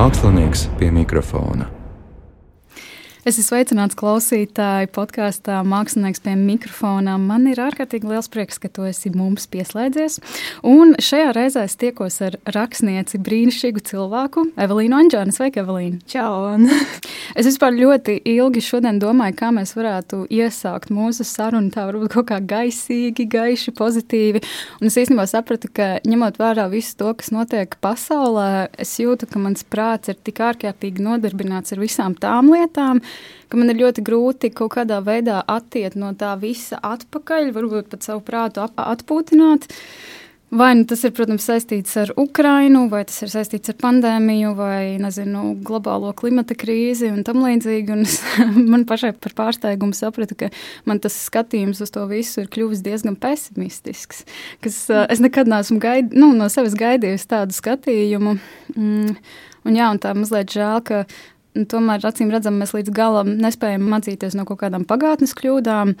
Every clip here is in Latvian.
Mākslinieks pie mikrofona. Es esmu sveicināts klausītāji podkāstā Mākslinieks pie mikrofona. Man ir ārkārtīgi liels prieks, ka tu esi mums pieslēdzies. Un šajā reizē es tiekos ar rakstnieci brīnišķīgu cilvēku, Evelīnu Anģānu. Sveika, Evelīna! Čau! es vispār ļoti ilgi šodien domāju, kā mēs varētu iesākt mūsu sarunu tā varbūt kaut kā gaisīgi, gaiši, pozitīvi. Un es īstenībā sapratu, ka ņemot vērā visu to, kas notiek pasaulē, es jūtu, ka mans prāts ir tik ārkārtīgi nodarbināts ar visām tām lietām, ka man ir ļoti grūti kaut kādā veidā attiekt no tā visa atpakaļ, varbūt pat savu prātu atpūtināt. Vai nu tas ir, protams, saistīts ar Ukrajinu, vai tas ir saistīts ar pandēmiju, vai nezinu, globālo klimata krīzi un tam līdzīgi. Un es, man pašai par pārsteigumu sapratu, ka man tas skatījums uz to visu ir kļuvis diezgan pesimistisks. Kas, es nekad neesmu gaid, nu, no sevis gaidījis tādu skatījumu. Mm, un, jā, un tā mazliet žēl, ka Tomēr, acīm redzam, mēs līdz galam nespējam mācīties no kaut kādām pagātnes kļūdām.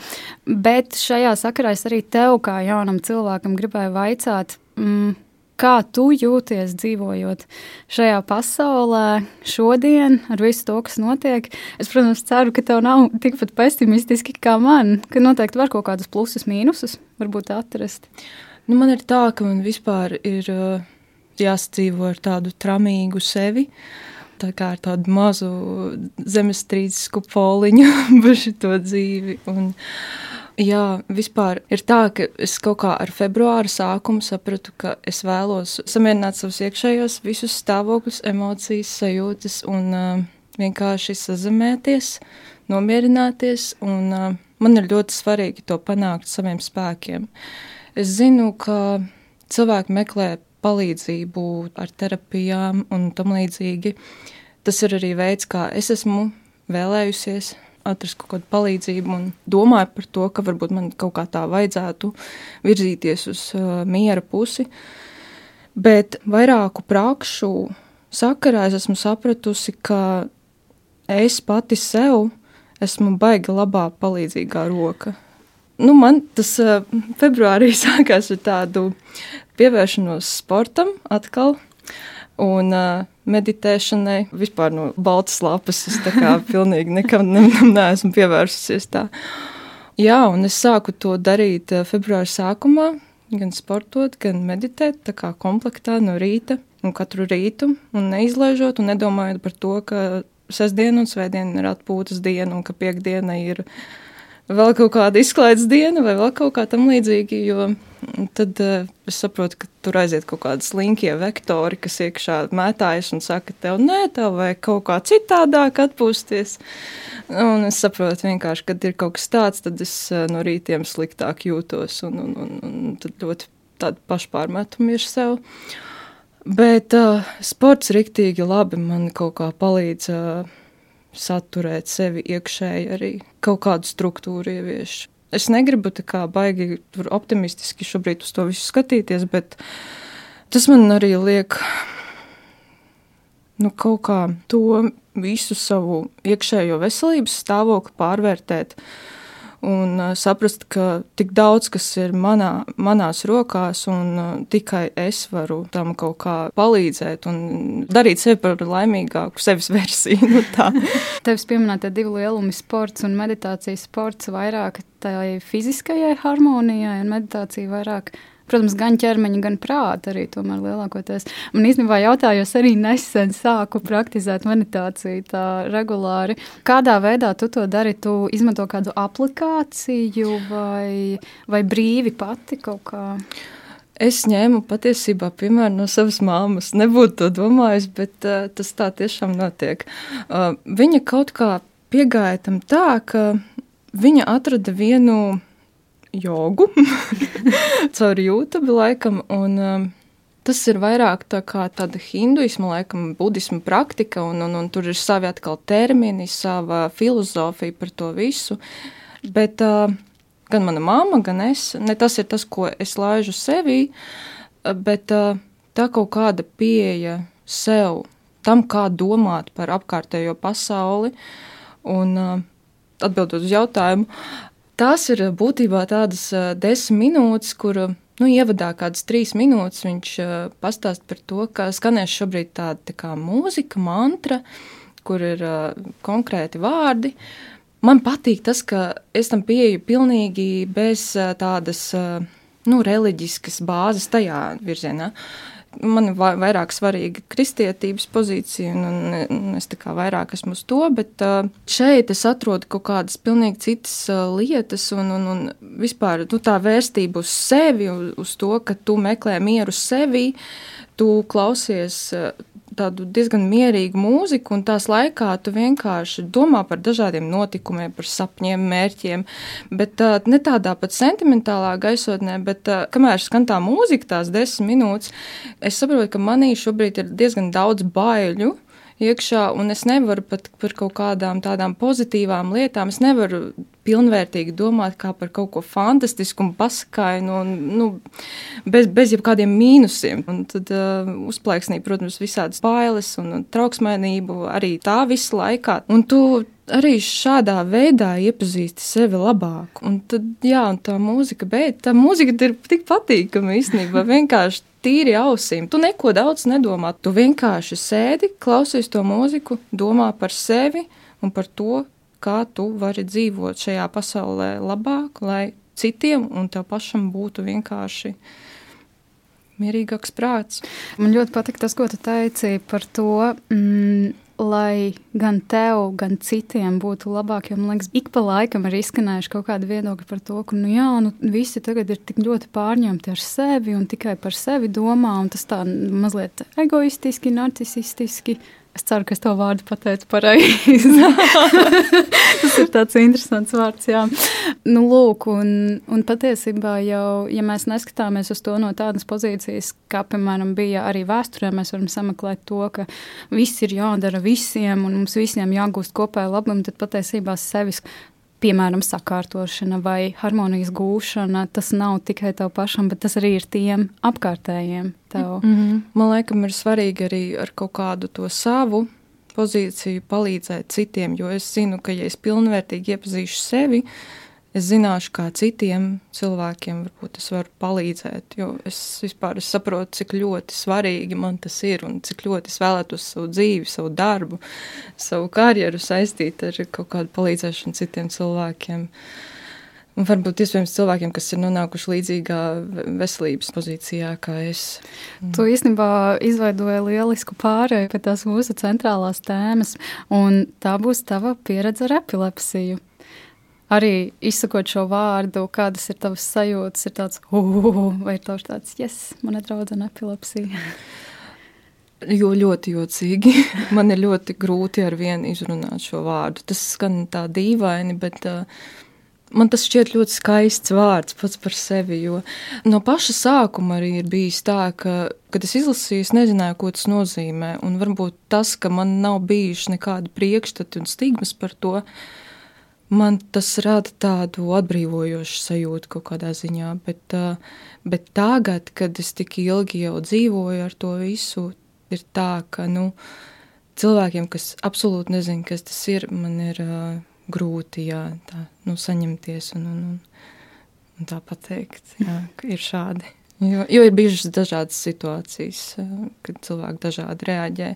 Bet šajā sakarā es arī tev, kā jaunam cilvēkam, gribēju vaicāt, mm, kā tu jūties dzīvojot šajā pasaulē, šodien, ar visu to, kas notiek. Es, protams, ceru, ka tev nav tikpat pesimistiski kā man, ka noteikti var kaut kādus plusus, mīnusus varbūt atrast. Nu, man ir tā, ka man vispār ir uh, jāsadzīvo ar tādu tramīgu sevi. Uh, tā kā ar tādu mazu zemestrīces kupoliņu par šo dzīvi. Un, jā, vispār ir tā, ka es kaut kā ar februāra sākumu sapratu, ka es vēlos samierināt savus iekšējos visus stāvokļus, emocijas, sajūtas un uh, vienkārši sazemēties, nomierināties. Un, uh, man ir ļoti svarīgi to panākt saviem spēkiem. Es zinu, ka cilvēki meklē palīdzību ar terapijām un tam līdzīgi. Tas ir arī veids, kā es esmu vēlējusies atrast kaut kādu palīdzību un domāju par to, ka varbūt man kaut kā tā vajadzētu virzīties uz uh, miera pusi. Bet vairāku prakšu sakarā es esmu sapratusi, ka es pati sev esmu baiga labā palīdzīgā roka. Nu, man tas uh, februārī sākās ar tādu pievēršanos sportam atkal un uh, meditēšanai. Vispār no baltas lapas es tā kā pilnīgi nekam ne, neesmu pievērsusies tā. Jā, un es sāku to darīt februāra sākumā, gan sportot, gan meditēt, tā kā komplektā no rīta un katru rītu, un neizlaižot un nedomājot par to, ka sestdiena un svētdiena ir atpūtas diena un ka piekdiena ir vēl kaut kāda izklaides diena vai vēl kaut kā tam līdzīgi, jo tad uh, es saprotu, ka tur aiziet kaut kādi slinkie vektori, kas iekšā mētājas un saka, tev nē, tev vajag kaut kā citādāk atpūsties. Un es saprotu vienkārši, kad ir kaut kas tāds, tad es uh, no rītiem sliktāk jūtos un, un, un, un tad ļoti tādu pašpārmetumu ir sev. Bet uh, sports riktīgi labi man kaut kā palīdz uh, saturēt sevi iekšēji arī kaut kādu struktūru ievieš. Es negribu tā kā baigi optimistiski šobrīd uz to visu skatīties, bet tas man arī liek nu, kaut kā to visu savu iekšējo veselības stāvokli pārvērtēt. Un uh, saprast, ka tik daudz kas ir manā, manās rokās, un uh, tikai es varu tam kaut kā palīdzēt un darīt sevi par laimīgāku sevis versiju. Nu, Tevis pieminētie divi lielumi - sports un meditācija. Sports vairāk tai fiziskajai harmonijai, un meditācija vairāk protams, gan ķermeņa, gan prāta arī tomēr lielākoties. Man īstenībā jautājos arī nesen sāku praktizēt meditāciju tā regulāri. Kādā veidā tu to dari? Tu izmanto kādu aplikāciju vai, vai brīvi pati kaut kā? Es ņēmu patiesībā piemēru no savas māmas. Nebūtu to domājis, bet uh, tas tā tiešām notiek. Uh, viņa kaut kā piegāja tam tā, ka viņa atrada vienu jogu caur YouTube laikam. Un, um, Tas ir vairāk tā kā tāda hinduisma, laikam, budisma praktika, un, un, un tur ir savi atkal termini, sava filozofija par to visu. Bet uh, gan mana mamma, gan es, ne tas ir tas, ko es laižu sevī, bet uh, tā kaut kāda pieeja sev, tam, kā domāt par apkārtējo pasauli. Un uh, atbildot uz jautājumu, tās ir būtībā tādas desmit minūtes, kur nu, ievadā kādas trīs minūtes viņš pastāst par to, ka skanēs šobrīd tāda tā kā mūzika, mantra, kur ir konkrēti vārdi. Man patīk tas, ka es tam pieeju pilnīgi bez tādas nu, reliģiskas bāzes tajā virzienā. Man ir vairāk svarīga kristietības pozīcija, un, un es tā kā vairāk esmu uz to, bet šeit es atrodu kaut kādas pilnīgi citas lietas, un, un, un vispār nu, tā vērstība uz sevi, uz, to, ka tu meklē mieru sevi, tu klausies tādu diezgan mierīgu mūziku, un tās laikā tu vienkārši domā par dažādiem notikumiem, par sapņiem, mērķiem, bet uh, ne tādā pat sentimentālā gaisotnē, bet uh, kamēr skan tā mūzika, tās desmit minūtes, es saprotu, ka manī šobrīd ir diezgan daudz baiļu iekšā, un es nevaru pat par kaut kādām tādām pozitīvām lietām, es nevaru pilnvērtīgi domāt kā par kaut ko fantastisku un pasakainu, un, nu, bez, bez jebkādiem mīnusiem. Un tad uh, uzplaiksnīja, protams, visādas bailes un, un trauksmēnību arī tā visu laikā. Un tu arī šādā veidā iepazīsti sevi labāk. Un tad, jā, un tā mūzika, bet tā mūzika ir tik patīkama īstenībā. Vienkārši tīri ausīm. Tu neko daudz nedomā. Tu vienkārši sēdi, klausies to mūziku, domā par sevi un par to, kā tu vari dzīvot šajā pasaulē labāk, lai citiem un tev pašam būtu vienkārši mierīgāks prāts. Man ļoti patīk tas, ko tu teici par to. Mm, lai gan tev, gan citiem būtu labāk. Jo man liekas, ik pa laikam ir izskanējuši kaut kādi viedokļi par to, ka nu, jā, nu, visi tagad ir tik ļoti pārņemti ar sevi un tikai par sevi domā. Tas tā mazliet egoistiski, narcisistiski. Es ceru, ka es to vārdu pateicu pareizi. Tas ir tāds interesants vārds. Jā. Nu, lūk, un, un patiesībā jau, ja mēs neskatāmies uz to no tādas pozīcijas, kā piemēram bija arī vēsturē, mēs varam sameklēt to, ka viss ir jādara visiem un mums visiem jāgūst kopēja labuma, tad patiesībā sevis piemēram, sakārtošana vai harmonijas gūšana, tas nav tikai tev pašam, bet tas arī ir tiem apkārtējiem. Tev. Mm -hmm. Man liekas, ir svarīgi arī ar kaut kādu to savu pozīciju palīdzēt citiem, jo es zinu, ka ja es pilnvērtīgi iepazīšu sevi, es zināšu, kā citiem cilvēkiem varbūt es varu palīdzēt. Jo es vispār es saprotu, cik ļoti svarīgi man tas ir un cik ļoti es vēlētos savu dzīvi, savu darbu, savu karjeru saistīt ar kaut kādu palīdzēšanu citiem cilvēkiem. Un varbūt iespējams cilvēkiem, kas ir nonākuši līdzīgā veselības pozīcijā kā es. Tu īstenībā izveidoji lielisku pārēju pie tās mūsu centrālās tēmas, un tā būs tava pieredze ar epilepsiju arī izsakot šo vārdu, kādas ir tavas sajūtas, ir tāds, vai ir tavs tāds, yes, man ir draudzene epilepsija. Jo ļoti jocīgi. Man ir ļoti grūti ar vienu izrunāt šo vārdu. Tas skan tā dīvaini, bet uh, man tas šķiet ļoti skaists vārds pats par sevi. Jo no paša sākuma arī ir bijis tā, ka, kad es izlasīju, es nezināju, ko tas nozīmē. Un varbūt tas, ka man nav bijuši nekādi priekšstati un stigmas par to, uh, man tas rada tādu atbrīvojošu sajūtu kaut kādā ziņā. Bet, bet tagad, kad es tik ilgi jau dzīvoju ar to visu, ir tā, ka nu, cilvēkiem, kas absolūti nezina, kas tas ir, man ir uh, grūti jā, tā, nu, saņemties un, un, un, un tā pateikt, jā, ka ir šādi. Jo, jo ir bijušas dažādas situācijas, kad cilvēki dažādi reaģē.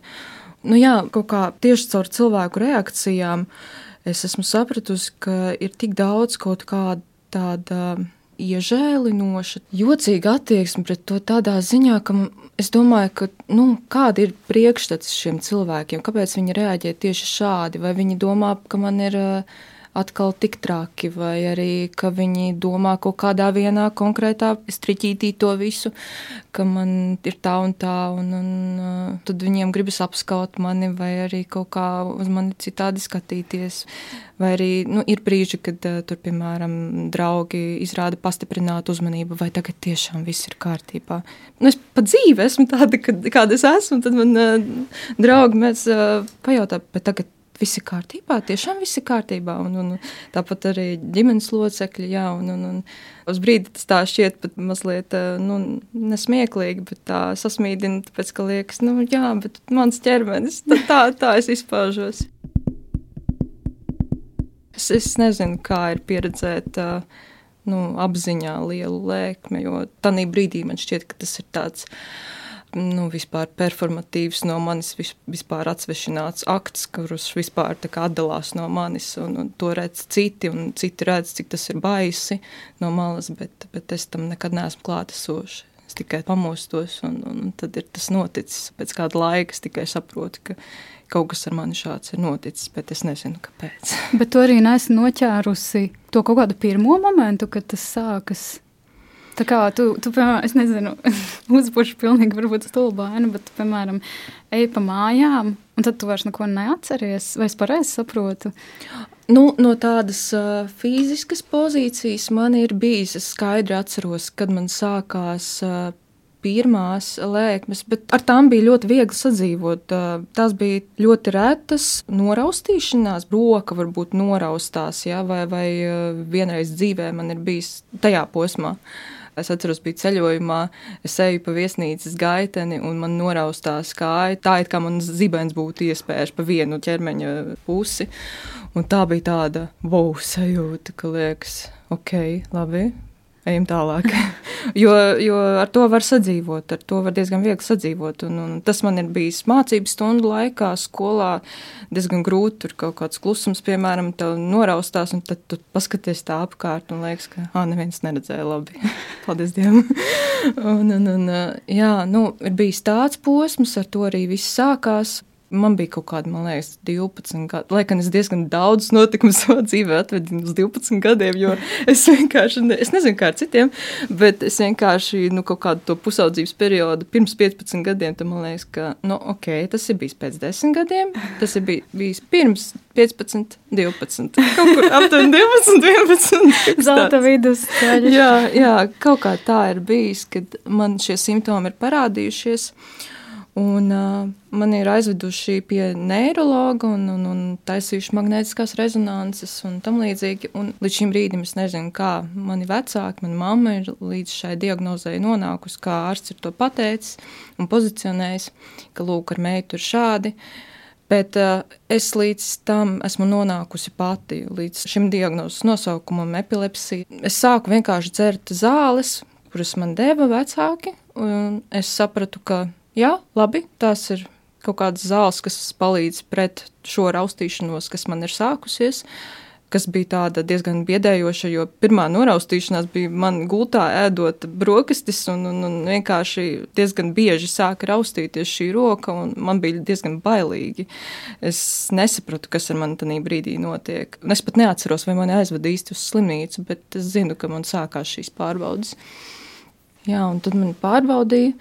Nu, jā, kaut kā tieši caur cilvēku reakcijām uh, es esmu sapratusi, ka ir tik daudz kaut kāda tāda iežēlinoša, jocīga attieksme pret to tādā ziņā, ka es domāju, ka nu, kāda ir priekšstats šiem cilvēkiem, kāpēc viņi reaģē tieši šādi, vai viņi domā, ka man ir uh, atkal tik traki, vai arī ka viņi domā kaut kādā vienā konkrētā striķītī to visu, ka man ir tā un tā, un, un uh, tad viņiem gribas apskaut mani, vai arī kaut kā uz mani citādi skatīties. Vai arī nu, ir brīži, kad uh, tur, piemēram, draugi izrāda pastiprinātu uzmanību, vai tagad tiešām viss ir kārtībā. Nu, es pa dzīvi esmu tāda, kad, kāda es esmu, tad man uh, draugi mēs uh, pajautā, bet tagad viss ir kārtībā, tiešām viss ir kārtībā. Un, un, tāpat arī ģimenes locekļi, jā, un, un, un uz brīdi tas tā šķiet pat mazliet eh, nu, nesmieklīgi, bet tā sasmīdina, tāpēc, ka liekas, nu jā, bet mans ķermenis, tā, tā es izpaužos. Es Es, nezinu, kā ir pieredzēt uh, nu, apziņā lielu lēkmi, jo tajā brīdī man šķiet, ka tas ir tāds nu, vispār performatīvs no manis, vispār atsvešināts akts, kurš vispār atdalās no manis, un, un to redz citi, un citi redz, cik tas ir baisi no malas, bet, bet es tam nekad neesmu klātesoši. Es tikai pamostos, un, un tad ir tas noticis. Pēc kāda laika es tikai saprotu, ka kaut kas ar mani šāds ir noticis, bet es nezinu, kāpēc. bet tu arī nesi noķērusi to kaut kādu pirmo momentu, kad tas sākas. Tā kā tu, tu piemēram, es nezinu, uzbuši pilnīgi varbūt stulbaini, bet, tu, piemēram, ej pa mājām, un tad tu vairs neko neatceries, vai es pareizi saprotu? Nu, no tādas uh, fiziskas pozīcijas man ir bijis, es skaidri atceros, kad man sākās uh, pirmās lēkmes, bet ar tām bija ļoti viegli sadzīvot. Tās bija ļoti retas noraustīšanās, broka varbūt noraustās, ja, vai, vai vienreiz dzīvē man ir bijis tajā posmā. Es atceros, bija ceļojumā, es eju pa viesnīcas gaiteni un man noraustās kāja. Tā it kā man zibens būtu iespējams pa vienu ķermeņa pusi. Un tā bija tāda wow sajūta, ka liekas, ok, labi, ejam tālāk. jo, jo ar to var sadzīvot, ar to var diezgan viegli sadzīvot. Un, un tas man ir bijis mācību stundu laikā, skolā. diezgan grūti tur kaut kāds klusums, piemēram, noraustās, un tad tu paskaties tā apkārt un liekas, ka ah, neviens neredzēja labi. Paldies Dievam! un, un, un, jā, nu, ir bijis tāds posms, ar to arī viss sākās. Man bija kaut kāda, man liekas, 12 gadi. Lai gan es diezgan daudz notikumu savā dzīvē atvedu uz 12 gadiem, jo es vienkārši, ne, es nezinu, kā ar citiem, bet es vienkārši, nu, kaut kādu to pusaudzības periodu pirms 15 gadiem, tad man liekas, ka, nu, ok, tas ir bijis pēc 10 gadiem, tas ir bij, bijis pirms 15, 12, kaut kur aptuveni 12, 11. Zelta vidus ceļš. Jā, jā, kaut kā tā ir bijis, kad man šie simptomi ir parādījušies. Un, uh, man ir aizveduši pie neiroloģa un, un, un taisījuši magnētiskās rezonances un tam līdzīgi. Un līdz šim brīdim es nezinu, kā mani vecāki, mana mamma ir līdz šai diagnozei nonākusi, kā ārsts ir to pateicis un pozicionējis, ka lūk, ar meitu ir šādi. Bet uh, es līdz tam esmu nonākusi pati, līdz šim diagnozes nosaukumam, epilepsija. Es sāku vienkārši dzert zāles, kuras man deva vecāki, un es sapratu, ka jā, labi, tās ir kaut kādas zāles, kas palīdz pret šo raustīšanos, kas man ir sākusies. Kas bija tāda diezgan biedējoša, jo pirmā noraustīšanās bija man gultā ēdot brokastis, un, un, un vienkārši diezgan bieži sāka raustīties šī roka, un man bija diezgan bailīgi. Es nesapratu, kas ar mani tajā brīdī notiek. Es pat neatceros, vai mani aizveda īsti uz slimnīcu, bet es zinu, ka man sākās šīs pārbaudas. Jā, un tad man pārbaudīja.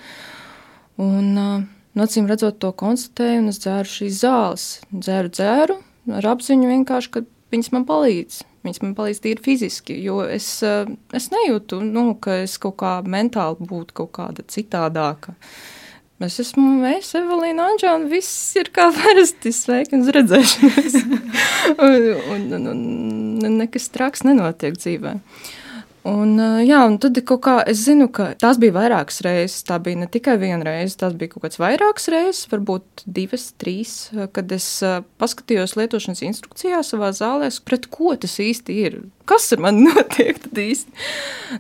Un, nu, acīm redzot, to konstatēju, un es dzēru šīs zāles. Dzēru, dzēru ar apziņu vienkārši, ka viņas man palīdz. Viņas man palīdz tīri fiziski, jo es, es nejūtu, nu, ka es kaut kā mentāli būtu kaut kāda citādāka. Es esmu mēs, Evelīna Anģela, un viss ir kā parasti sveiki un redzēšanās. un, un, un, un nekas traks nenotiek dzīvēm. Un, jā, un tad kaut kā es zinu, ka tās bija vairākas reizes. Tā bija ne tikai viena reize, tās bija kaut kādas vairākas reizes, varbūt divas, trīs, kad es paskatījos lietošanas instrukcijā savā zālē, pret ko tas īsti ir. Kas ar mani notiek tad īsti?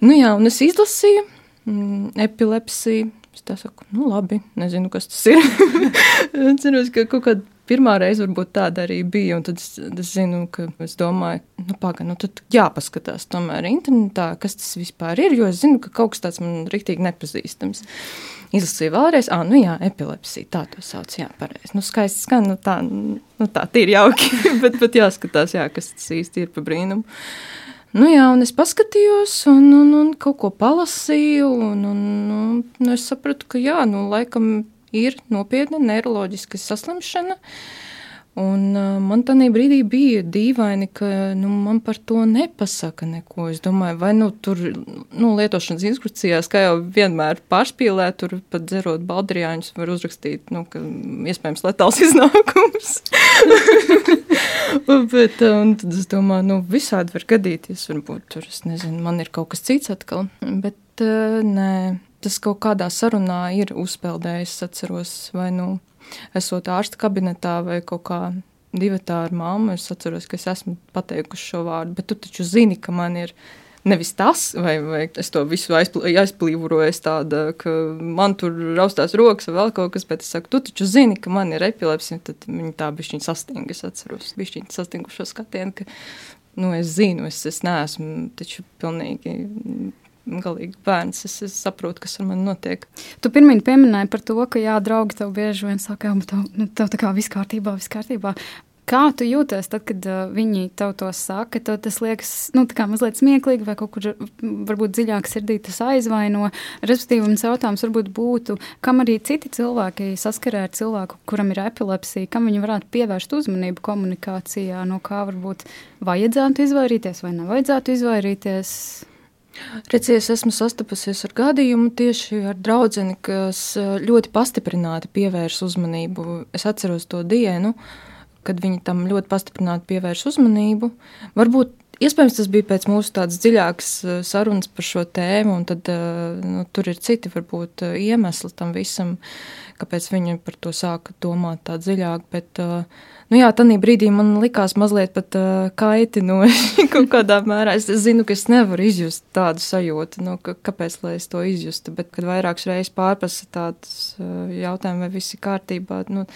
Nu jā, un es izlasīju mm, epilepsiju. Es tā saku, nu labi, nezinu, kas tas ir. Ceros, ka kaut kāda pirmā reize varbūt tāda arī bija. Tad es, es zinu, ka es domāju, nu, pagaidi, nu, tad jāpaskatās tomēr internetā, kas tas vispār ir. Jo es zinu, ka kaut kas tāds man rīktīgi nepazīstams. Izlasīju vēlreiz, ah, nu jā, epilepsija, tā to sauc, jā, pareizi. Nu, skaisti skan, nu tā, nu tā, tīri jauki, bet, bet jāskatās, jā, kas tas īsti ir pa brīnumu. Nu, jā, un es paskatījos, un, un, un kaut ko palasīju, un, un, un, un es sapratu, ka jā, nu, laikam ir nopietna neiroloģiska saslimšana. Un, uh, man tajā brīdī bija dīvaini, ka nu, man par to nepasaka neko. Es domāju, vai nu tur nu, lietošanas instrukcijās, kā jau vienmēr pārspīlē, tur pat dzerot baldriāņus, var uzrakstīt, nu, ka iespējams letāls iznākums. Bet tad es domāju, nu, visādi var gadīties. Varbūt tur, es nezinu, man ir kaut kas cits atkal. Bet uh, nē tas kaut kādā sarunā ir uzpeldējis. Es atceros, vai nu esot ārsta kabinetā vai kaut kā divi tā ar mammu. Es atceros, ka es esmu pateikusi šo vārdu, bet tu taču zini, ka man ir nevis tas, vai, vai es to visu aizplīvoju, tāda, ka man tur raustās rokas vai vēl kaut kas, bet es saku, tu taču zini, ka man ir epilepsija, tad viņi tā bišķiņa sastinga, es atceros, bišķiņa sastingušo skatienu, ka, nu, es zinu, es, es neesmu taču pilnīgi galīgi bērns. Es, es saprotu, kas ar mani notiek. Tu pirmie pieminēji par to, ka jā, draugi tev bieži vien saka, ka tev, nu, tev tā kā viss kārtībā, viss kārtībā. Kā tu jūties tad, kad uh, viņi tev to saka? Tev tas liekas nu, mazliet smieklīgi, vai kaut kur varbūt dziļāk sirdī tas aizvaino. Respektīvi, mans jautājums varbūt būtu, kam arī citi cilvēki saskarē ar cilvēku, kuram ir epilepsija, kam viņi varētu pievērst uzmanību komunikācijā, no kā varbūt vajadzētu izvairīties vai nevajadzētu izvairīties? Redzies, esmu sastapusies ar gadījumu tieši ar draugu, kas eh, ļoti pastiprināti pievērs uzmanību. Es atceros to dienu, kad viņi tam ļoti pastiprināti pievērs uzmanību. Varbūt Iespējams, tas bija pēc mūsu tādas dziļākas eh, sarunas par šo tēmu, un tad eh, nu, tur ir citi varbūt iemesli tam visam, kāpēc viņi par to sāka domāt tā dziļāk. Bet, Nu jā, tajā brīdī man likās mazliet pat uh, kaitinoši kaut kādā mērā. Es, es zinu, ka es nevaru izjust tādu sajūtu, nu, ka, kāpēc lai es to izjustu. Bet, kad vairākas reizes pārprasa tādus uh, jautājumus, vai viss ir kārtībā, nu,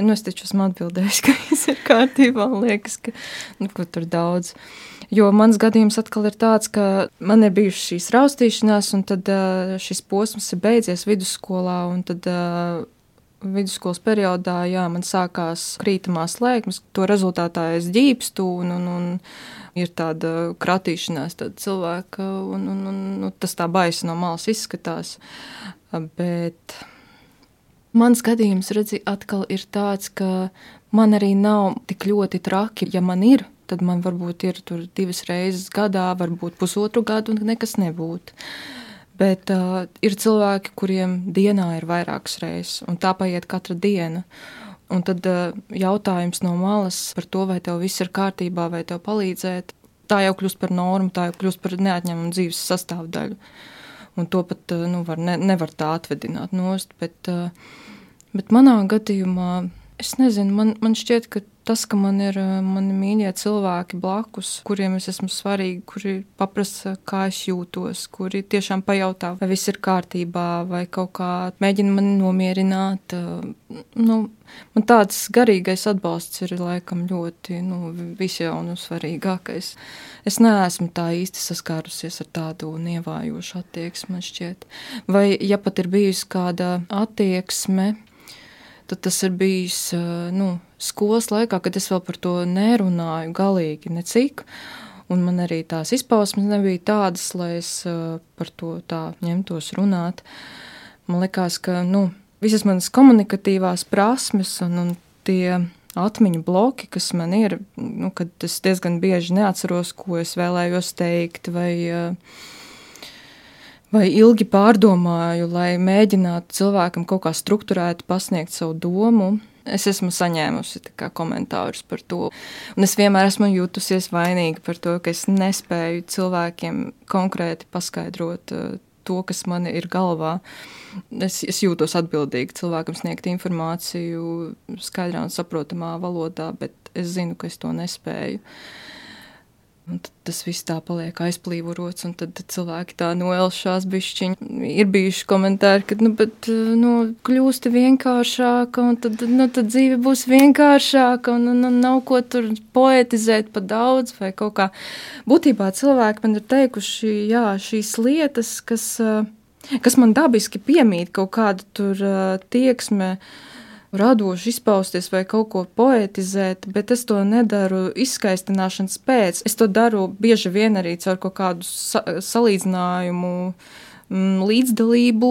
nu es taču esmu atbildējis, ka viss ir kārtībā. Man liekas, ka nu, tur daudz. Jo mans gadījums atkal ir tāds, ka man ir bijušas šīs raustīšanās, un tad uh, šis posms ir beidzies vidusskolā, un tad uh, vidusskolas periodā jā, man sākās krītamās lēkmes. To rezultātā es ģīpstu un, un, un ir tāda kratīšanās tāda cilvēka, un, un, un nu, tas tā baisi no malas izskatās. Bet mans gadījums, redzi, atkal ir tāds, ka man arī nav tik ļoti traki, ja man ir. Tad man varbūt ir divas reizes gadā, varbūt pusotru gadu, un nekas nebūtu. Bet uh, ir cilvēki, kuriem dienā ir vairākas reizes, un tā paiet katra diena. Un tad uh, jautājums no malas par to, vai tev viss ir kārtībā, vai tev palīdzēt, tā jau kļūst par normu, tā jau kļūst par neatņemamu dzīves sastāvdaļu. Un to pat uh, nu, var, ne, nevar tā atvedināt nost. Bet, uh, bet manā gadījumā, es nezinu, man, man šķiet, ka tas, ka man ir eh, mani mīļie cilvēki blakus, kuriem es esmu svarīga, kuri paprasa, kā es jūtos, kuri tiešām pajautā, vai viss ir kārtībā, vai kaut kā mēģina mani nomierināt. Eh, nu, man tāds garīgais atbalsts ir laikam ļoti nu, visjaunu svarīgākais. Es neesmu tā īsti saskārusies ar tādu nievājošu attieksmi, man šķiet. Vai ja pat ir bijusi kāda attieksme, tad tas ir bijis nu, skolas laikā, kad es vēl par to nerunāju galīgi necik. Un man arī tās izpausmes nebija tādas, lai es par to tā ņemtos runāt. Man liekas, ka nu, visas manas komunikatīvās prasmes un, un tie atmiņu bloki, kas man ir, nu, kad es diezgan bieži neatceros, ko es vēlējos teikt, vai uh, vai ilgi pārdomāju, lai mēģinātu cilvēkam kaut kā struktūrēti pasniegt savu domu. Es esmu saņēmusi kā, komentārus par to. Un es vienmēr esmu jutusies vainīga par to, ka es nespēju cilvēkiem konkrēti paskaidrot uh, to, kas man ir galvā. Es, es jūtos atbildīgi cilvēkam sniegt informāciju skaidrā un saprotamā valodā, bet es zinu, ka es to nespēju. Uh, tas viss tā paliek aizplīvots, un tad cilvēki tā noelšās bišķiņi. Ir bijuši komentāri, ka, nu, bet, nu, kļūsti vienkāršāka, un tad, nu, tad dzīve būs vienkāršāka, un, un, un nav ko tur poetizēt pa daudz vai kaut kā. Būtībā cilvēki man ir teikuši, jā, šīs lietas, kas, kas man dabiski piemīt kaut kāda tur tieksme, uh, radoši izpausties vai kaut ko poetizēt, bet es to nedaru izskaistināšanas pēc. Es to daru bieži vien arī caur kaut kādu sa salīdzinājumu. Mm, līdzdalību,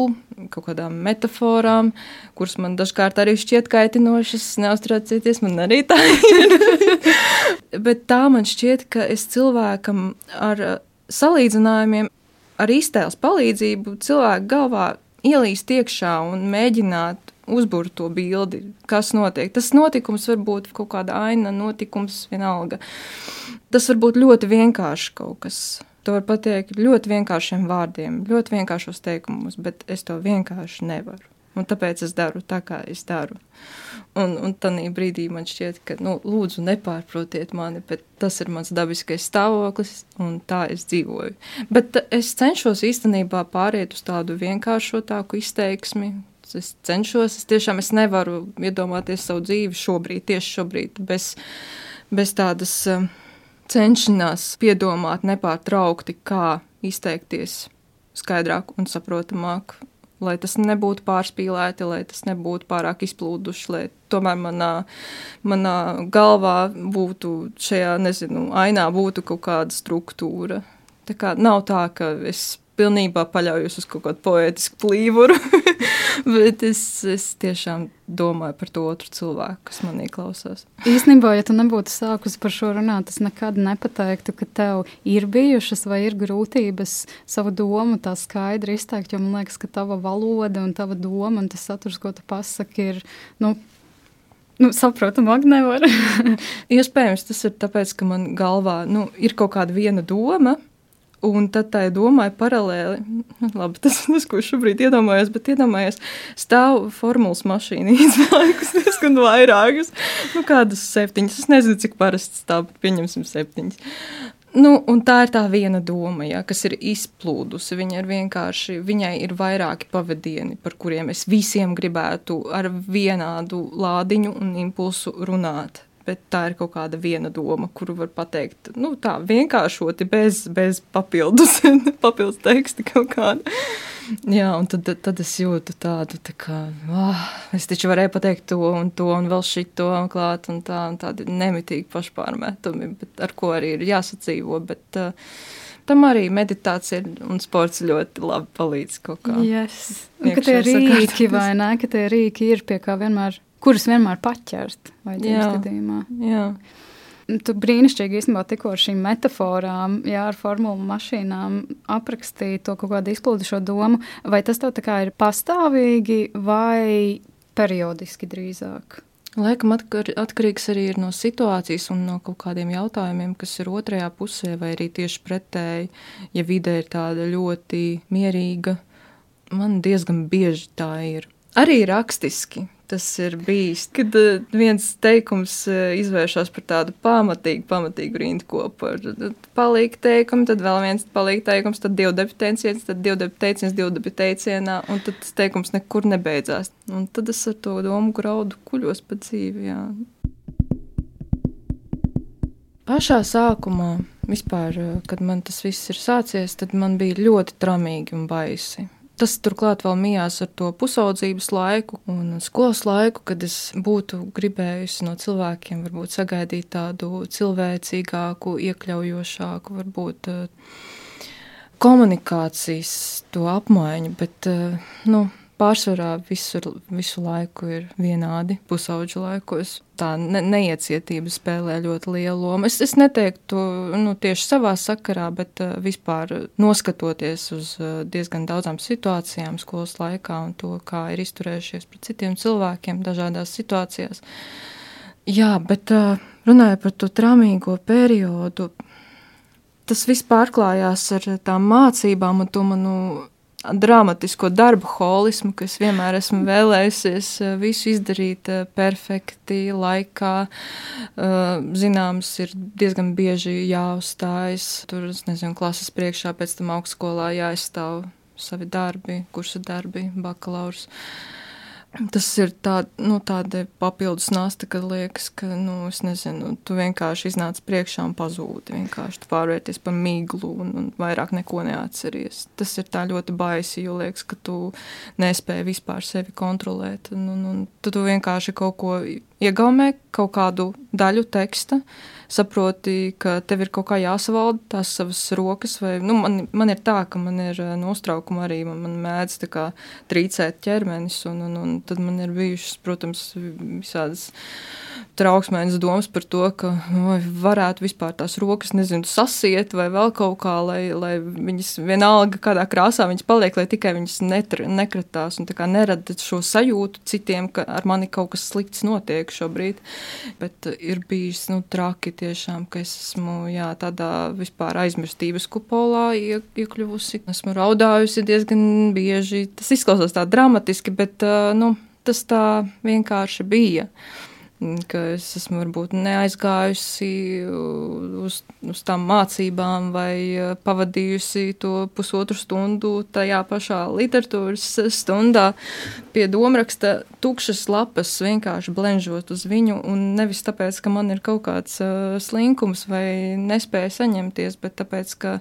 kaut kādām metaforām, kuras man dažkārt arī šķiet kaitinošas. Neuztraucieties, man arī tā ir. Bet tā man šķiet, ka es cilvēkam ar salīdzinājumiem, ar iztēles palīdzību, cilvēku galvā ielīst iekšā un mēģināt uzbūrt to bildi, kas notiek. Tas notikums var būt kaut kāda aina, notikums vienalga. Tas var būt ļoti vienkārši kaut kas. To var pateikt ļoti vienkāršiem vārdiem, ļoti vienkāršos teikumos, bet es to vienkārši nevaru. Un tāpēc es daru tā, kā es daru. Un, un tādā brīdī man šķiet, ka, nu, lūdzu, nepārprotiet mani, bet tas ir mans dabiskais stāvoklis, un tā es dzīvoju. Bet es cenšos īstenībā pāriet uz tādu vienkāršotāku izteiksmi. Es cenšos, es tiešām es nevaru iedomāties savu dzīvi šobrīd, tieši šobrīd, bez, bez tādas uh, cenšanās piedomāt nepārtraukti, kā izteikties skaidrāk un saprotamāk. Lai tas nebūtu pārspīlēti, lai tas nebūtu pārāk izplūduši, lai tomēr manā, manā galvā būtu šajā, nezinu, ainā būtu kaut kāda struktūra. Tā kā nav tā, ka es pilnībā paļaujos uz kaut kādu poētisku plīvuru, bet es, es tiešām domāju par to otru cilvēku, kas manī klausās. Īstenībā, ja tu nebūtu sākusi par šo runāt, es nekad nepateiktu, ka tev ir bijušas vai ir grūtības savu domu tā skaidri izteikt, jo man liekas, ka tava valoda un tava doma un tas saturs, ko tu pasaki, ir, nu, Nu, saprotamāk, nevar. Iespējams, tas ir tāpēc, ka man galvā nu, ir kaut kāda viena doma, Un tad tā domāju paralēli, labi, tas, tas, ko šobrīd iedomājos, bet iedomājos, stāv formulas mašīna izlaikus diezgan vairākas, nu kādas septiņas, es nezinu, cik parasti stāv, bet pieņemsim septiņas. Nu, un tā ir tā viena doma, ja, kas ir izplūdusi. Viņa ir vienkārši, viņai ir vairāki pavadieni, par kuriem es visiem gribētu ar vienādu lādiņu un impulsu runāt bet tā ir kaut kāda viena doma, kuru var pateikt nu, tā vienkāršoti, bez, bez papildus, papildus teksta kaut kāda. Jā, un tad, tad es jūtu tādu, tā kā, oh, es taču varēju pateikt to un to un vēl šito klāt, un tā, un tādi nemitīgi pašpārmetumi, bet ar ko arī ir jāsadzīvo, bet uh, tam arī meditācija un sports ļoti labi palīdz kaut kā. Yes. Un, ka tie rīki vai nē, ka tie rīki ir pie kā vienmēr kurus vienmēr paķert vajadzības gadījumā. Jā. Tu brīnišķīgi īstenībā tikko ar šīm metaforām, jā, ar formulu mašīnām aprakstīji to kaut kādu izplūdušo domu. Vai tas tev tā kā ir pastāvīgi vai periodiski drīzāk? Laikam atkar, atkarīgs arī no situācijas un no kaut kādiem jautājumiem, kas ir otrajā pusē, vai arī tieši pretēji, ja vide ir tāda ļoti mierīga. Man diezgan bieži tā ir. Arī rakstiski tas ir bijis. Kad uh, viens teikums uh, izvēršas par tādu pamatīgu, pamatīgu rindkopu, tad palīk teikumi, tad vēl viens palīk teikums, tad divu debu teiciens, tad teiciens, divu debu teicienā, un tad tas teikums nekur nebeidzās. Un tad es ar to domu graudu kuļos pa dzīvi. Jā. Pašā sākumā, vispār, kad man tas viss ir sācies, tad man bija ļoti tramīgi un baisi. Tas turklāt vēl mijās ar to pusaudzības laiku un skolas laiku, kad es būtu gribējusi no cilvēkiem varbūt sagaidīt tādu cilvēcīgāku, iekļaujošāku, varbūt eh, komunikācijas to apmaiņu, bet, eh, nu, pārsvarā visur, visu laiku ir vienādi pusauģu laikos. Tā ne, neiecietība spēlē ļoti lielu lomu. Es, es neteiktu nu, tieši savā sakarā, bet uh, vispār noskatoties uz uh, diezgan daudzām situācijām skolas laikā un to, kā ir izturējušies pret citiem cilvēkiem dažādās situācijās. Jā, bet uh, runājot par to tramīgo periodu, tas viss pārklājās ar tām mācībām un to manu dramatisko darbu holismu, kas vienmēr esmu vēlējusies eh, visu izdarīt eh, perfekti, laikā. Eh, zināms, ir diezgan bieži jāuzstājas tur, nezinu, klases priekšā, pēc tam augstskolā jāizstāv savi darbi, kursa darbi, bakalaurs. Uh, Tas ir tā, nu, tāda papildus nasta, ka liekas, ka, nu, es nezinu, tu vienkārši iznāc priekšā un pazūdi. Vienkārši tu pārvērties par miglu un, un vairāk neko neatceries. Tas ir tā ļoti baisi, jo liekas, ka tu nespēji vispār sevi kontrolēt. Un, un, un tu vienkārši kaut ko iegaumē, kaut kādu daļu teksta, saproti, ka tev ir kaut kā jāsavalda tās savas rokas. Vai, nu, man, man ir tā, ka man ir eh, nostraukumi arī, man, man mēdz kā, trīcēt ķermenis, un, un, un tad man ir bijušas, protams, visādas trauksmēnas domas par to, ka vai varētu vispār tās rokas, nezinu, sasiet vai vēl kaut kā, lai, lai viņas vienalga kādā krāsā viņas paliek, lai tikai viņas netr, nekratās un tā kā nerada šo sajūtu citiem, ka ar mani kaut kas slikts notiek šobrīd. Bet ir bijis, nu, traki tiešām, ka es esmu, jā, tādā vispār aizmirstības kupolā iekļuvusi. Esmu raudājusi diezgan bieži. Tas izklausās tā dramatiski, bet, nu, tas tā vienkārši bija ka es esmu varbūt neaizgājusi uz, uz tām mācībām vai eh, pavadījusi to pusotru stundu tajā pašā literatūras stundā pie domraksta. Tukšas lapas vienkārši blenžot uz viņu un nevis tāpēc, ka man ir kaut kāds uh, slinkums vai nespēja saņemties, bet tāpēc, ka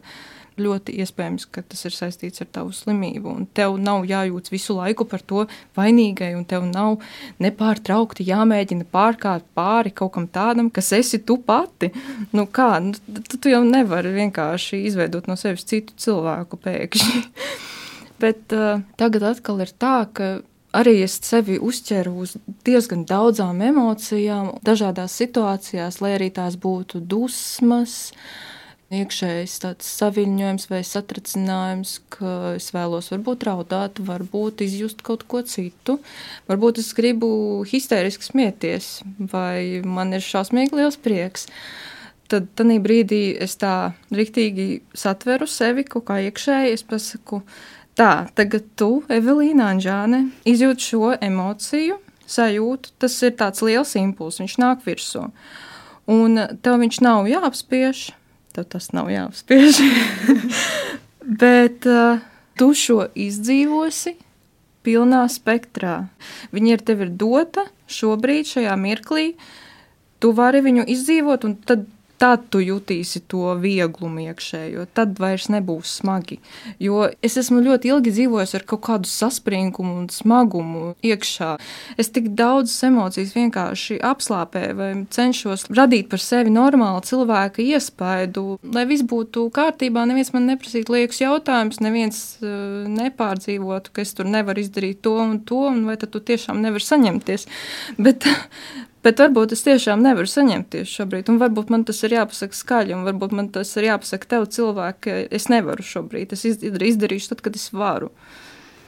ļoti iespējams, ka tas ir saistīts ar tavu slimību. Un tev nav jājūt visu laiku par to vainīgai, un tev nav nepārtraukti jāmēģina pārkāpt pāri kaut kam tādam, kas esi tu pati. Nu kā, nu, tu, tu jau nevari vienkārši izveidot no sevis citu cilvēku pēkšņi. Bet uh, tagad atkal ir tā, ka arī es sevi uzķeru uz diezgan daudzām emocijām, dažādās situācijās, lai arī tās būtu dusmas, uh, iekšējs tāds saviņojums vai satricinājums, ka es vēlos varbūt raudāt, varbūt izjust kaut ko citu, varbūt es gribu histēriski smieties, vai man ir šausmīgi liels prieks. Tad tajā brīdī es tā riktīgi satveru sevi kaut kā iekšēji, es pasaku, tā, tagad tu, Evelīna Anžāne, izjūt šo emociju, sajūtu, tas ir tāds liels impulss, viņš nāk virsū. Un tev viņš nav jāapspiež, tev tas nav jāapspiež. Bet uh, tu šo izdzīvosi pilnā spektrā. Viņa ir tev ir dota šobrīd, šajā mirklī. Tu vari viņu izdzīvot, un tad tad tu jutīsi to vieglumu iekšējo, tad vairs nebūs smagi. Jo es esmu ļoti ilgi dzīvojis ar kaut kādu saspringumu un smagumu iekšā. Es tik daudzas emocijas vienkārši apslāpēju vai cenšos radīt par sevi normālu cilvēka iespaidu, lai viss būtu kārtībā, neviens man neprasītu liekas jautājumus, neviens uh, nepārdzīvotu, ka es tur nevaru izdarīt to un to, un vai tad tu tiešām nevari saņemties. Bet, Bet varbūt es tiešām nevaru saņemties šobrīd, un varbūt man tas ir jāpasaka skaļi, un varbūt man tas ir jāpasaka tev, cilvēki, es nevaru šobrīd. Es izdarīšu tad, kad es varu.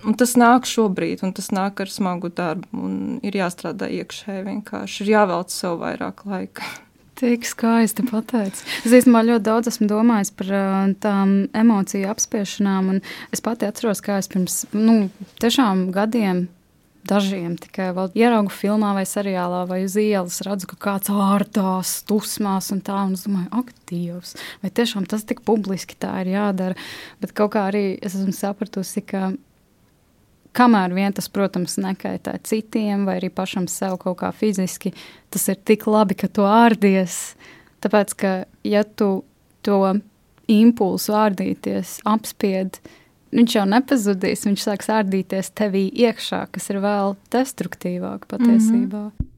Un tas nāk šobrīd, un tas nāk ar smagu darbu, ir jāstrādā iekšēji vienkārši, ir jāvelc sev vairāk laika. Tik skaisti pateicis. Es īstenībā ļoti daudz esmu domājis par uh, tām emociju apspiešanām, es pati atceros, kā es pirms nu, tiešām gadiem Dažiem tikai ieraugu filmā vai seriālā vai uz ielas, redzu, ka kāds ārtās, dusmās un tā. Un es domāju, ak, Dievs, vai tiešām tas tik publiski tā ir jādara. Bet kaut kā arī es esmu sapratusi, ka kamēr vien tas, protams, nekaitē citiem vai arī pašam sev kaut kā fiziski, tas ir tik labi, ka tu ārdies. Tāpēc, ka ja tu to impulsu ārdīties apspied, viņš jau nepazudīs, viņš sāks ārdīties tevī iekšā, kas ir vēl destruktīvāk patiesībā. Mm -hmm.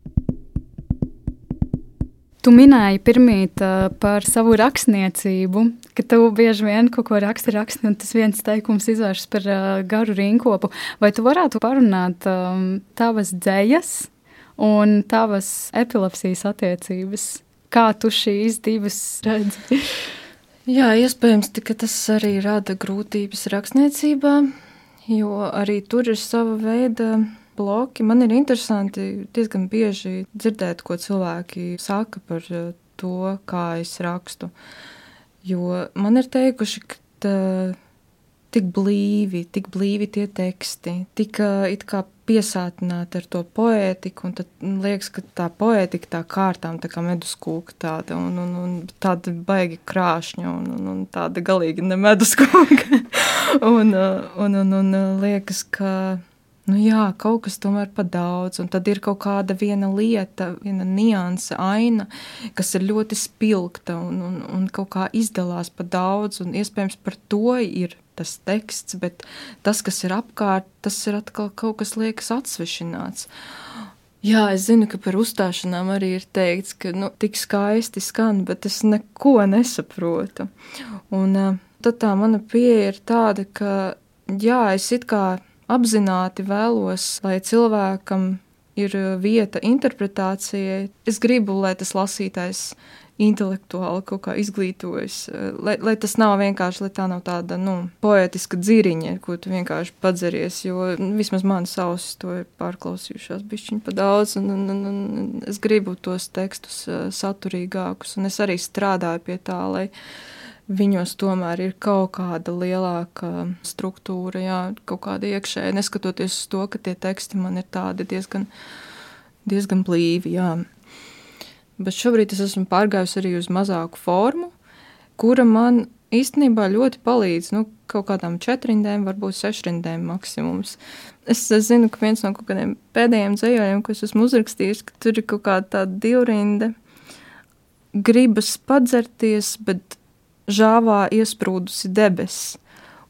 Tu minēji pirmīt uh, par savu rakstniecību, ka tu bieži vien kaut ko raksti, raksti, un tas viens teikums izvēršas par uh, garu rinkopu. Vai tu varētu parunāt um, tavas dzējas un tavas epilepsijas attiecības? Kā tu šīs divas redzi? Jā, iespējams, ka tas arī rada grūtības rakstniecībā, jo arī tur ir sava veida bloki. Man ir interesanti diezgan bieži dzirdēt, ko cilvēki saka par eh, to, kā es rakstu. Jo man ir teikuši, ka tā, tik blīvi, tik blīvi tie teksti, tik it kā piesātināti ar to poētiku, un tad liekas, ka tā poētika tā kārtām tā kā meduskūka tāda, un, un, un tāda baigi krāšņa, un, un, un tāda galīgi ne meduskūka. un, un, un, un liekas, ka nu jā, kaut kas tomēr par daudz, un tad ir kaut kāda viena lieta, viena nianse, aina, kas ir ļoti spilgta un, un, un kaut kā izdalās par daudz, un iespējams par to ir tas teksts, bet tas, kas ir apkārt, tas ir atkal kaut kas liekas atsvešināts. Jā, es zinu, ka par uzstāšanām arī ir teikts, ka nu, tik skaisti skan, bet es neko nesaprotu. Un tad tā mana pieeja ir tāda, ka jā, es it kā apzināti vēlos, lai cilvēkam ir vieta interpretācijai. Es gribu, lai tas lasītājs intelektuāli kaut kā izglītojas. Lai, lai tas nav vienkārši, lai tā nav tāda nu, poetiska dziriņa, ko tu vienkārši padzeries. Jo nu, vismaz manas ausis to ir pārklausījušās bišķiņi pa daudz, un, un, un, un es gribu tos tekstus saturīgākus, un es arī strādāju pie tā, lai viņos tomēr ir kaut kāda lielāka struktūra, jā, kaut kāda iekšēja, neskatoties uz to, ka tie teksti man ir tādi diezgan, diezgan blīvi, jā. Bet šobrīd es esmu pārgājusi arī uz mazāku formu, kura man īstenībā ļoti palīdz. Nu, kaut kādām četrindēm, varbūt sešrindēm maksimums. Es, es zinu, ka viens no kādiem pēdējiem dzējojumiem, ko es esmu uzrakstījis, ka tur ir kaut kāda tāda divrinde, gribas padzerties, bet žāvā iesprūdusi debesis.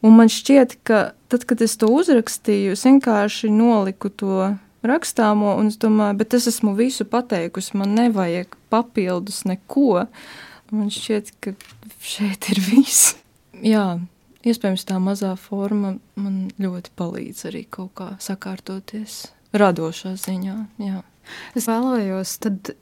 Un man šķiet, ka tad, kad es to uzrakstīju, es vienkārši noliku to rakstāmo, un es domāju, bet es esmu visu pateikusi, man nevajag papildus neko. Man šķiet, ka šeit ir viss. Jā, iespējams, tā mazā forma man ļoti palīdz arī kaut kā sakārtoties radošā ziņā. Jā. Es vēlējos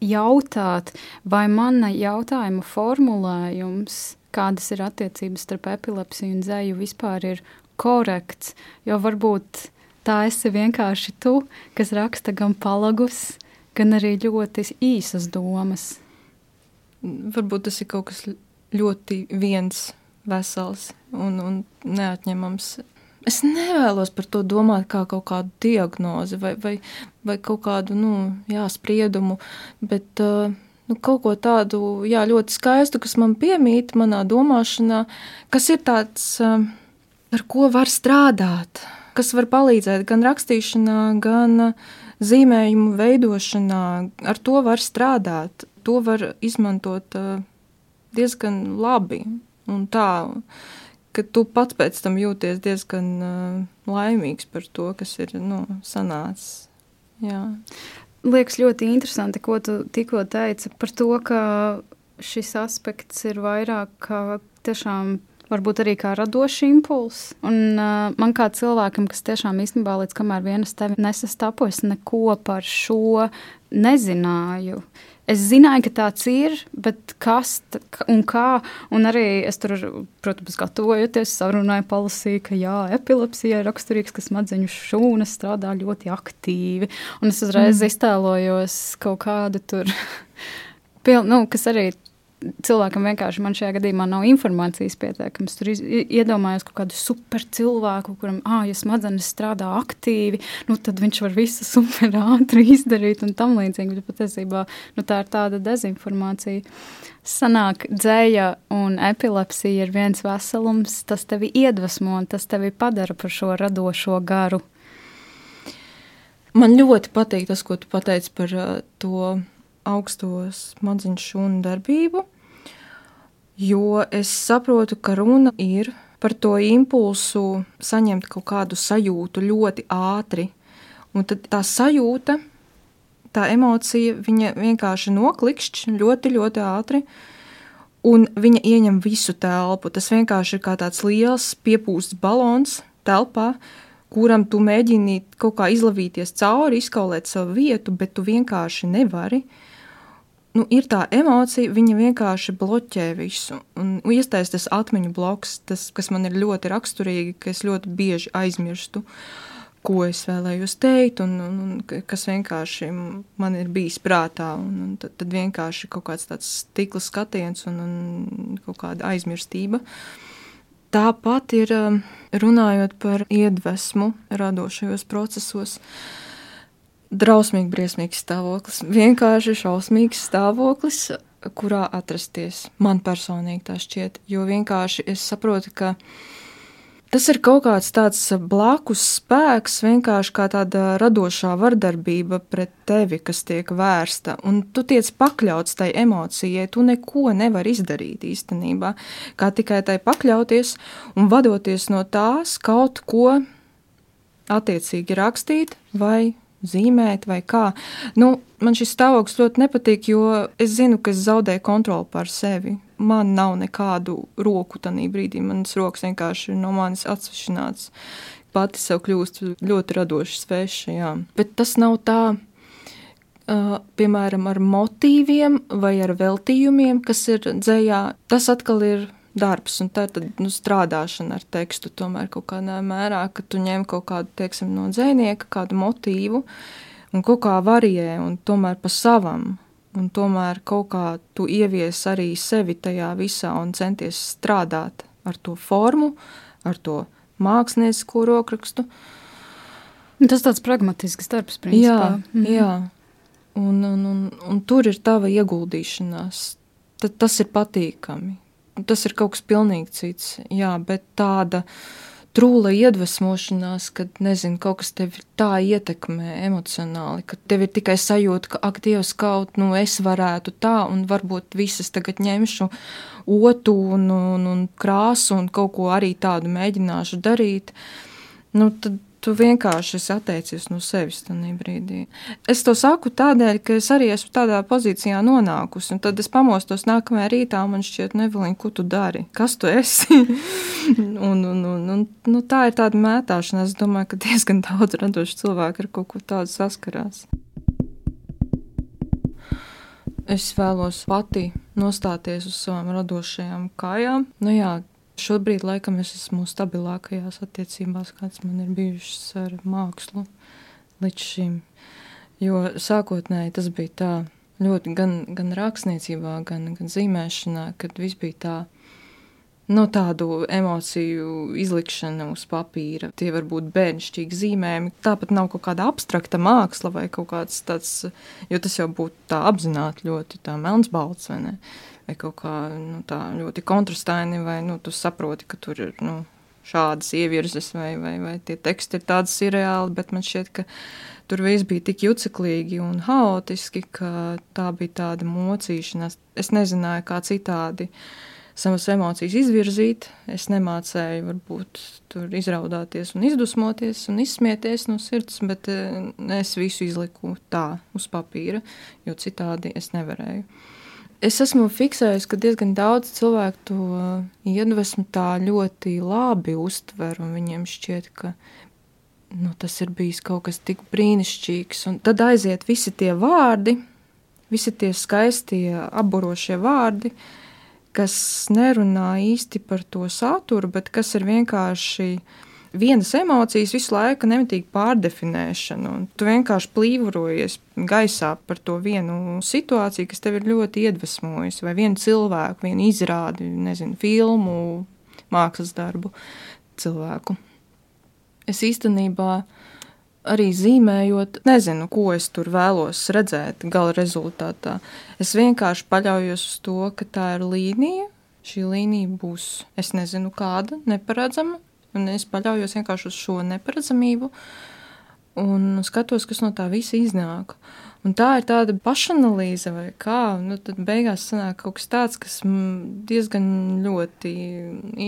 jautāt, vai mana jautājuma formulējums, kādas ir attiecības starp epilepsiju un dzēju, vispār ir korekts, jo varbūt tā esi vienkārši tu, kas raksta gan palagus, gan arī ļoti īsas domas. Varbūt tas ir kaut kas ļoti viens, vesels un, un neatņemams. Es nevēlos par to domāt kā kaut kādu diagnozi vai, vai, vai kaut kādu nu, jā, spriedumu, bet uh, nu, kaut ko tādu jā, ļoti skaistu, kas man piemīt manā domāšanā, kas ir tāds, uh, ar ko var strādāt kas var palīdzēt gan rakstīšanā, gan uh, zīmējumu veidošanā. Ar to var strādāt, to var izmantot uh, diezgan labi. Un tā, ka tu pats pēc tam jūties diezgan uh, laimīgs par to, kas ir nu, sanācis. Jā. Liekas ļoti interesanti, ko tu tikko teici par to, ka šis aspekts ir vairāk tiešām varbūt arī kā radošs impulss. Un uh, man kā cilvēkam, kas tiešām īstenībā līdz kamēr vienas tevi nesastapu, es neko par šo nezināju. Es zināju, ka tāds ir, bet kas un kā. Un arī es tur, protams, gatavojoties, sarunāju, palasīju, ka jā, epilepsija ir raksturīgs, ka smadzeņu šūnas strādā ļoti aktīvi. Un es uzreiz mm. iztēlojos kaut kādu tur, pil, nu, kas arī cilvēkam vienkārši man šajā gadījumā nav informācijas pietiekams. Tur iedomājos kaut kādu super cilvēku, kuram, ah, ja smadzenes strādā aktīvi, nu, tad viņš var visu super ātri izdarīt un tam līdzīgi. Bet patiesībā nu, tā ir tāda dezinformācija. Sanāk, dzēja un epilepsija ir viens veselums, tas tevi iedvesmo un tas tevi padara par šo radošo garu. Man ļoti patīk tas, ko tu pateici par uh, to augsto smadzeņu šūnu darbību, jo es saprotu, ka runa ir par to impulsu saņemt kaut kādu sajūtu ļoti ātri. Un tad tā sajūta, tā emocija, viņa vienkārši noklikšķi ļoti, ļoti ātri. Un viņa ieņem visu telpu. Tas vienkārši ir kā tāds liels piepūsts balons telpā, kuram tu mēģini kaut kā izlavīties cauri, izkaulēt savu vietu, bet tu vienkārši nevari. Uh, nu, ir tā emocija, viņa vienkārši bloķē visu. Un iestājas tas atmiņu bloks, tas, kas man ir ļoti raksturīgi, ka es ļoti bieži aizmirstu, ko es vēlējos teikt, un, un, un kas vienkārši man ir bijis prātā. Un, un tad, tad vienkārši kaut kāds tāds stikla skatiens un, un kaut kāda aizmirstība. Tāpat ir um, runājot par iedvesmu radošajos procesos. Uh, drausmīgi briesmīgs stāvoklis. Vienkārši šausmīgs stāvoklis, kurā atrasties. Man personīgi tā šķiet, jo vienkārši es saprotu, ka tas ir kaut kāds tāds blakus spēks, vienkārši kā tāda radošā vardarbība pret tevi, kas tiek vērsta, un tu tiec pakļauts tai emocijai, tu neko nevari izdarīt īstenībā, kā tikai tai pakļauties un vadoties no tās kaut ko attiecīgi rakstīt vai zīmēt vai kā. Nu, man šis stāvoklis ļoti nepatīk, jo es zinu, ka es zaudēju kontroli pār sevi. Man nav nekādu roku tajā brīdī. Manas rokas vienkārši ir no manis atsvešināts. Pati sev kļūst ļoti radoši sveša. Bet tas nav tā uh, piemēram, ar motīviem vai ar veltījumiem, kas ir dzējā, tas atkal ir darbs, un tā tad, nu, strādāšana ar tekstu. Tomēr kaut kādā mērā, ka tu ņem kaut kādu, teiksim, no dzēnieka, kādu motīvu un kaut kā varijē, un tomēr pa savam. Un tomēr kaut kā tu ievies arī sevi tajā visā un centies strādāt ar to formu, ar to māksliniecisko rokrakstu. Tas tāds pragmatisks darbs, principā. Jā, mm. jā. Un, un, un, un tur ir tava ieguldīšanās. Tad tas ir patīkami tas ir kaut kas pilnīgi cits. Jā, bet tāda trūla iedvesmošanās, kad nezinu, kaut kas tevi tā ietekmē emocionāli, ka tev ir tikai sajūta, ka, ak, Dievs, kaut nu es varētu tā, un varbūt visas tagad ņemšu otu un, un, un krāsu un kaut ko arī tādu mēģināšu darīt. Nu, tad tu vienkārši esi atteicies no sevis tajā brīdī. Es to saku tādēļ, ka es arī esmu tādā pozīcijā nonākusi. Tad es pamostos nākamajā rītā, un man šķiet, Nevelīna, ko tu dari? Kas tu esi? un, un, un, un, nu, tā ir tāda mētāšana. Es domāju, ka diezgan daudz radošu cilvēku ar kaut ko tādu saskarās. Es vēlos pati nostāties uz savām radošajām kājām. Nu, jā, Šobrīd, laikam, es esmu stabilākajās attiecībās, kādas man ir bijušas ar mākslu līdz šim. Jo sākotnēji tas bija tā ļoti gan, gan rakstniecībā, gan, gan zīmēšanā, kad viss bija tā. No tādu emociju izlikšana uz papīra. Tie var būt bērnišķīgi zīmējumi. Tāpat nav kaut kāda abstrakta māksla vai kaut kāds tāds, jo tas jau būtu tā apzināti ļoti tā melns balts, vai ne? Vai kaut kā nu, tā ļoti kontrastaini, vai nu, tu saproti, ka tur ir nu, šādas ievirzes, vai, vai, vai tie teksti ir tādi surreāli, bet man šķiet, ka tur viss bija tik juceklīgi un haotiski, ka tā bija tāda mocīšanās. Es nezināju, kā citādi savas emocijas izvirzīt. Es nemācēju, varbūt, tur izraudāties un izdusmoties un izsmieties no sirds, bet eh, es visu izliku tā uz papīra, jo citādi es nevarēju. Es esmu fiksējis, ka diezgan daudz cilvēku to iedvesmu tā ļoti labi uztver, un viņiem šķiet, ka nu, tas ir bijis kaut kas tik brīnišķīgs. Un tad aiziet visi tie vārdi, visi tie skaistie, apburošie vārdi, kas nerunā īsti par to saturu, bet kas ir vienkārši vienas emocijas visu laiku nemitīgi pārdefinēšana. Tu vienkārši plīvojies gaisā par to vienu situāciju, kas tev ir ļoti iedvesmojusi, vai vienu cilvēku, vienu izrādi, nezinu, filmu, mākslas darbu cilvēku. Es īstenībā arī zīmējot, nezinu, ko es tur vēlos redzēt gala rezultātā. Es vienkārši paļaujos uz to, ka tā ir līnija. Šī līnija būs, es nezinu, kāda, neparedzama, Un es paļaujos vienkārši uz šo neparedzamību un skatos, kas no tā visa iznāk. Un tā ir tāda pašanalīze, vai kā. Nu, tad beigās sanāk kaut kas tāds, kas diezgan ļoti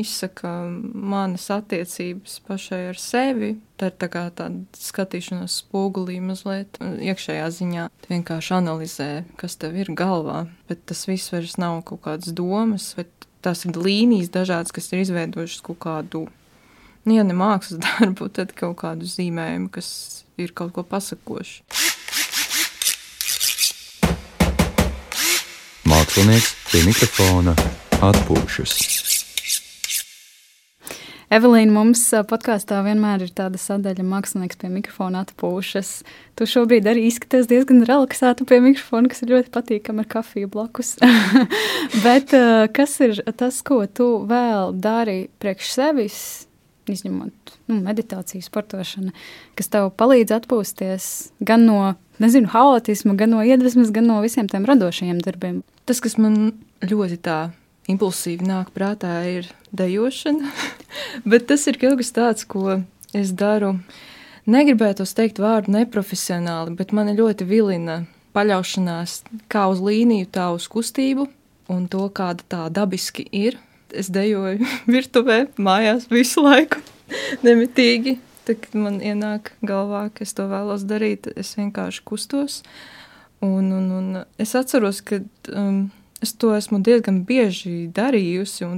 izsaka manas attiecības pašai ar sevi. Tā ir tā kā tāda skatīšanās spogulī mazliet iekšējā ziņā. Tu vienkārši analizē, kas tev ir galvā, bet tas viss vairs nav kaut kādas domas, vai tās ir līnijas dažādas, kas ir izveidojušas kaut kādu nu, ja ne mākslas darbu, tad kaut kādu zīmējumu, kas ir kaut ko pasakoši. Mākslinieks pie mikrofona atpūšas. Evelīna, mums podkāstā vienmēr ir tāda sadaļa, mākslinieks pie mikrofona atpūšas. Tu šobrīd arī izskaties diezgan relaksēta pie mikrofona, kas ir ļoti patīkami ar kafiju blakus. Bet kas ir tas, ko tu vēl dari priekš sevis, izņemot nu, meditāciju, sportošanu, kas tev palīdz atpūsties gan no nezinu, haotisma, gan no iedvesmas, gan no visiem tiem radošajiem darbiem. Tas, kas man ļoti tā impulsīvi nāk prātā, ir dejošana, bet tas ir kaut kas tāds, ko es daru. Negribētu teikt vārdu neprofesionāli, bet man ļoti vilina paļaušanās kā uz līniju, tā uz kustību un to, kāda tā dabiski ir es dejoju virtuvē, mājās visu laiku, nemitīgi. Tad, kad man ienāk galvā, ka es to vēlos darīt, es vienkārši kustos. Un, un, un es atceros, ka um, es to esmu diezgan bieži darījusi.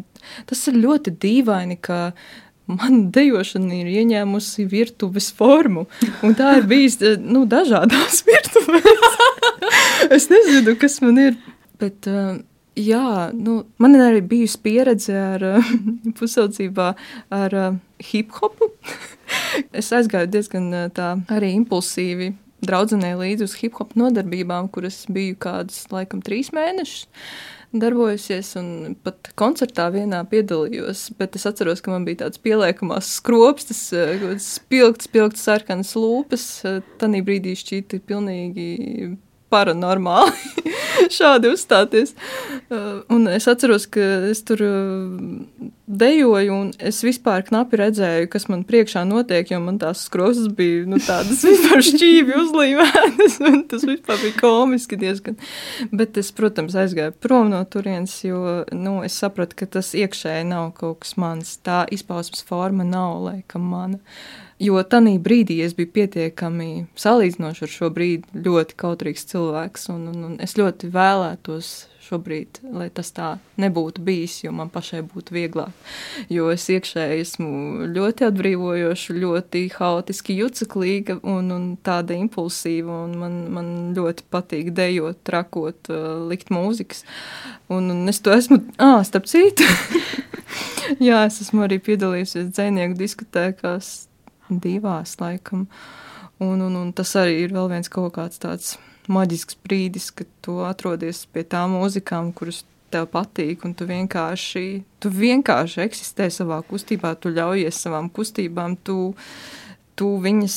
Tas ir ļoti dīvaini, ka mana dejošana ir ieņēmusi virtuves formu. Tā ir bijis nu, dažādās virtuvēs. es nezinu, kas man ir. Bet, uh, jā, nu, man ir arī bijusi pieredze ar uh, pusaudzībā ar uh, hip hopu. es aizgāju diezgan uh, tā arī impulsīvi. Draudzenei līdzi uz hip hop nodarbībām, kuras biju kādus, laikam, trīs mēnešus darbojusies, un pat koncertā vienā piedalījos. Bet es atceros, ka man bija tāds pieliekamās skropstas, spilgts, spilgts sarkanas lūpas. Tanī brīdī šķīta pilnīgi paranormāli šādi uzstāties. Uh, un es atceros, ka es tur uh, dejoju, un es vispār knapi redzēju, kas man priekšā notiek, jo man tās skrosas bija nu, tādas vispār šķīvi uzlīmētas, un tas vispār bija komiski diezgan. Bet es, protams, aizgāju prom no turienes, jo nu, es sapratu, ka tas iekšēji nav kaut kas mans. Tā izpausmes forma nav laikam mana. Jo tajā brīdī es biju pietiekami salīdzinoši ar šo brīdi ļoti kautrīgs cilvēks, un, un, un es ļoti vēlētos šobrīd, lai tas tā nebūtu bijis, jo man pašai būtu vieglāk. Jo es iekšēji esmu ļoti atbrīvojoša, ļoti haotiski juceklīga un, un tāda impulsīva, un man, man ļoti patīk dejot, trakot, uh, likt mūzikas. Un, un es to esmu, ah, starp citu. Jā, es esmu arī piedalījusies dzinieku diskotēkās divās, laikam. Un, un, un tas arī ir vēl viens kaut kāds tāds maģisks brīdis, kad tu atrodies pie tām mūzikām, kuras tev patīk, un tu vienkārši, tu vienkārši eksistē savā kustībā, tu ļaujies savām kustībām, tu, tu viņas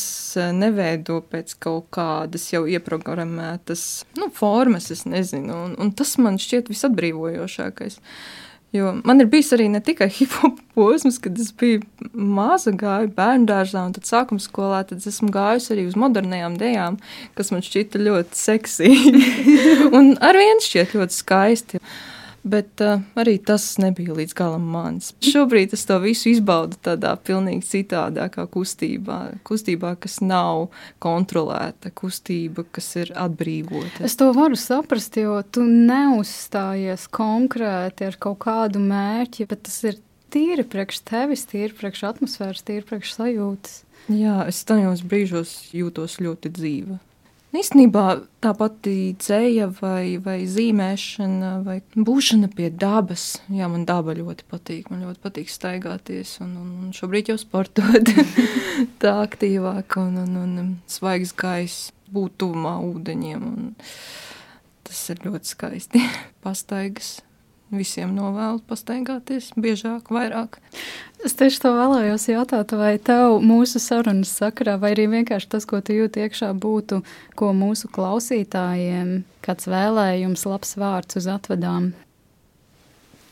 neveido pēc kaut kādas jau ieprogrammētas nu, formas, es nezinu, un, un tas man šķiet visatbrīvojošākais. Jo man ir bijis arī ne tikai hip-hop posms, kad es biju maza, gāju bērnu dārzā, un tad sākuma skolā, tad esmu gājusi arī uz modernajām dejām, kas man šķita ļoti seksīgi un ar vienu šķiet ļoti skaisti. Bet uh, arī tas nebija līdz galam mans. Šobrīd es to visu izbaudu tādā pilnīgi citādākā kustībā. Kustībā, kas nav kontrolēta, kustība, kas ir atbrīvota. Es to varu saprast, jo tu neuzstājies konkrēti ar kaut kādu mērķi, bet tas ir tīri priekš tevis, tīri priekš atmosfēras, tīri priekš sajūtas. Jā, es tajos brīžos jūtos ļoti dzīva. Īstenībā tā pati dzēja vai, vai zīmēšana vai būšana pie dabas. Jā, man daba ļoti patīk. Man ļoti patīk staigāties un, un, un šobrīd jau sportot tā aktīvāk un, un, un svaigs gaiss, būt tuvumā ūdeņiem. Tas ir ļoti skaisti. Pastaigas visiem novēlu pastaigāties biežāk, vairāk. Es tieši to vēlējos jautāt, vai tev mūsu sarunas sakarā, vai arī vienkārši tas, ko tu jūti iekšā, būtu, ko mūsu klausītājiem, kāds vēlējums, labs vārds uz atvedām?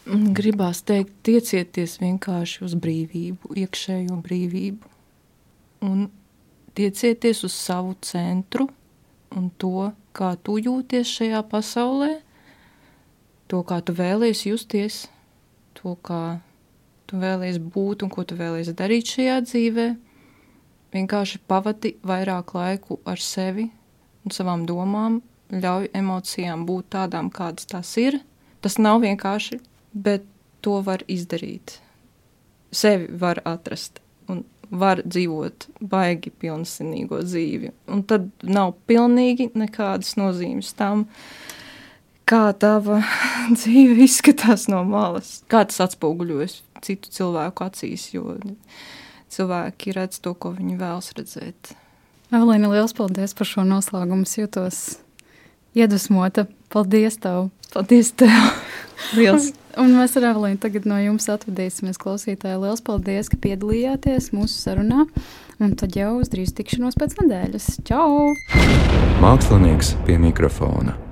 Gribās teikt, tiecieties vienkārši uz brīvību, iekšējo brīvību. Un tiecieties uz savu centru un to, kā tu jūties šajā pasaulē – to, kā tu vēlies justies, to, kā tu vēlies būt un ko tu vēlies darīt šajā dzīvē. Vienkārši pavadi vairāk laiku ar sevi un savām domām, ļauj emocijām būt tādām, kādas tās ir. Tas nav vienkārši, bet to var izdarīt. Sevi var atrast un var dzīvot baigi pilnsimīgo dzīvi. Un tad nav pilnīgi nekādas nozīmes tam, uh, kā tava dzīve izskatās no malas. Kā tas atspoguļojas citu cilvēku acīs, jo cilvēki redz to, ko viņi vēlas redzēt. Evelīna, liels paldies par šo noslēgumu. Es jūtos iedvesmota. Paldies tev! Paldies tev! Liels! un, un mēs ar Evelīnu tagad no jums atvadīsimies klausītāji. Liels paldies, ka piedalījāties mūsu sarunā. Un tad jau uz drīz tikšanos pēc nedēļas. Čau! Mākslinieks pie mikrofona.